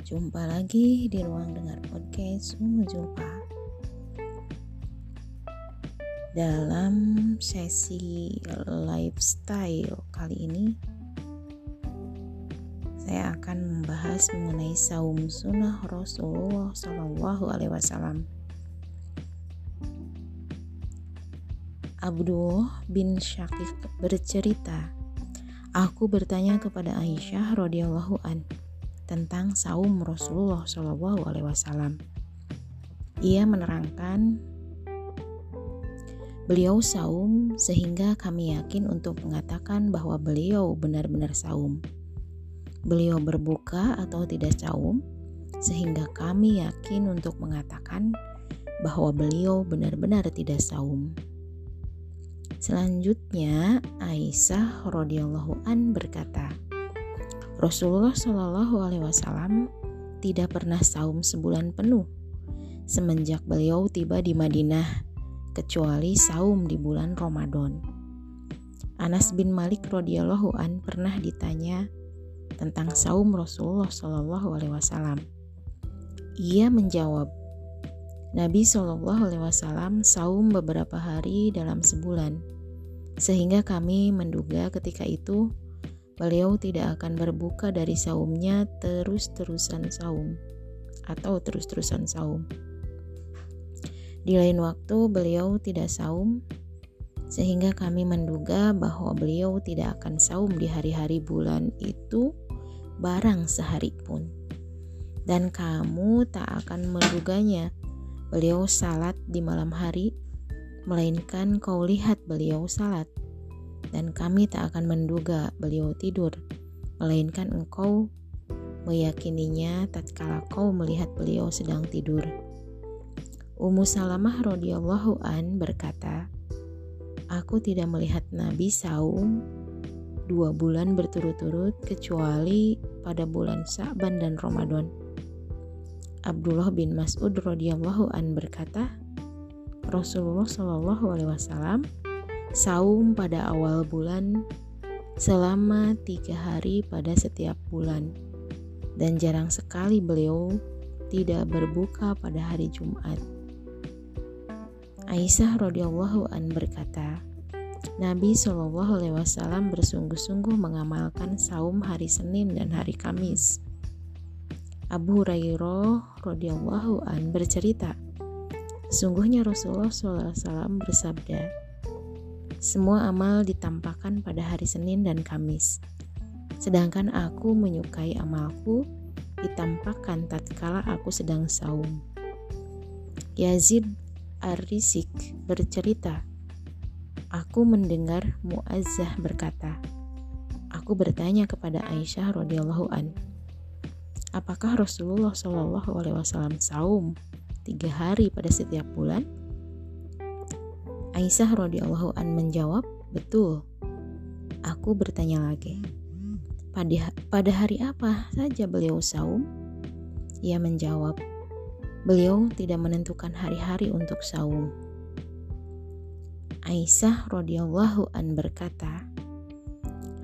Jumpa lagi di ruang dengar podcast. Umu Jumpa. Dalam sesi lifestyle kali ini Saya akan membahas mengenai saum sunnah Rasulullah Shallallahu Alaihi Wasallam. Abdullah bin Syakif bercerita Aku bertanya kepada Aisyah radhiyallahu an tentang saum Rasulullah Shallallahu alaihi wasallam. Ia menerangkan beliau saum sehingga kami yakin untuk mengatakan bahwa beliau benar-benar saum. Beliau berbuka atau tidak saum sehingga kami yakin untuk mengatakan bahwa beliau benar-benar tidak saum. Selanjutnya Aisyah radhiyallahu an berkata, Rasulullah Shallallahu alaihi wasallam tidak pernah saum sebulan penuh semenjak beliau tiba di Madinah kecuali saum di bulan Ramadan. Anas bin Malik radhiyallahu an pernah ditanya tentang saum Rasulullah Shallallahu alaihi wasallam. Ia menjawab, Nabi Shallallahu Alaihi Wasallam saum beberapa hari dalam sebulan, sehingga kami menduga ketika itu beliau tidak akan berbuka dari saumnya terus-terusan saum atau terus-terusan saum. Di lain waktu beliau tidak saum, sehingga kami menduga bahwa beliau tidak akan saum di hari-hari bulan itu barang sehari pun. Dan kamu tak akan menduganya beliau salat di malam hari, melainkan kau lihat beliau salat, dan kami tak akan menduga beliau tidur, melainkan engkau meyakininya tatkala kau melihat beliau sedang tidur. Ummu Salamah radhiyallahu an berkata, Aku tidak melihat Nabi saum dua bulan berturut-turut kecuali pada bulan Sa'ban dan Ramadan. Abdullah bin Mas'ud radhiyallahu an berkata, Rasulullah Shallallahu alaihi wasallam saum pada awal bulan selama tiga hari pada setiap bulan dan jarang sekali beliau tidak berbuka pada hari Jumat. Aisyah radhiyallahu an berkata, Nabi Shallallahu alaihi wasallam bersungguh-sungguh mengamalkan saum hari Senin dan hari Kamis Abu Hurairah radhiyallahu an bercerita, sungguhnya Rasulullah SAW bersabda, semua amal ditampakkan pada hari Senin dan Kamis, sedangkan aku menyukai amalku ditampakkan tatkala aku sedang saum. Yazid Ar-Risik bercerita, aku mendengar Muazzah berkata, aku bertanya kepada Aisyah radhiyallahu an, apakah Rasulullah Wasallam saum tiga hari pada setiap bulan? Aisyah radhiyallahu an menjawab, betul. Aku bertanya lagi, pada pada hari apa saja beliau saum? Ia menjawab, beliau tidak menentukan hari-hari untuk saum. Aisyah radhiyallahu an berkata,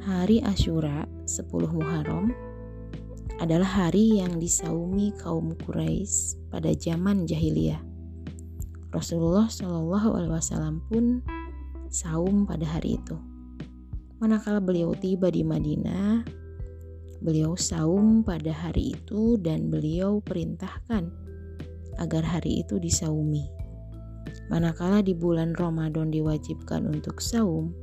hari Ashura 10 Muharram adalah hari yang disaumi kaum Quraisy pada zaman jahiliyah. Rasulullah Shallallahu Alaihi Wasallam pun saum pada hari itu. Manakala beliau tiba di Madinah, beliau saum pada hari itu dan beliau perintahkan agar hari itu disaumi. Manakala di bulan Ramadan diwajibkan untuk saum,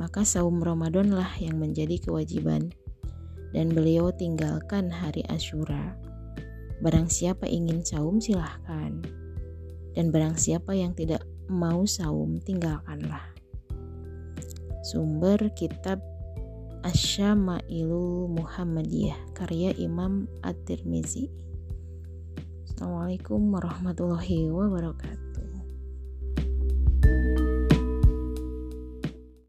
maka saum Ramadanlah yang menjadi kewajiban dan beliau tinggalkan hari Ashura. Barang siapa ingin saum silahkan. Dan barang siapa yang tidak mau saum tinggalkanlah. Sumber kitab Asyamailu Muhammadiyah karya Imam At-Tirmizi. Assalamualaikum warahmatullahi wabarakatuh.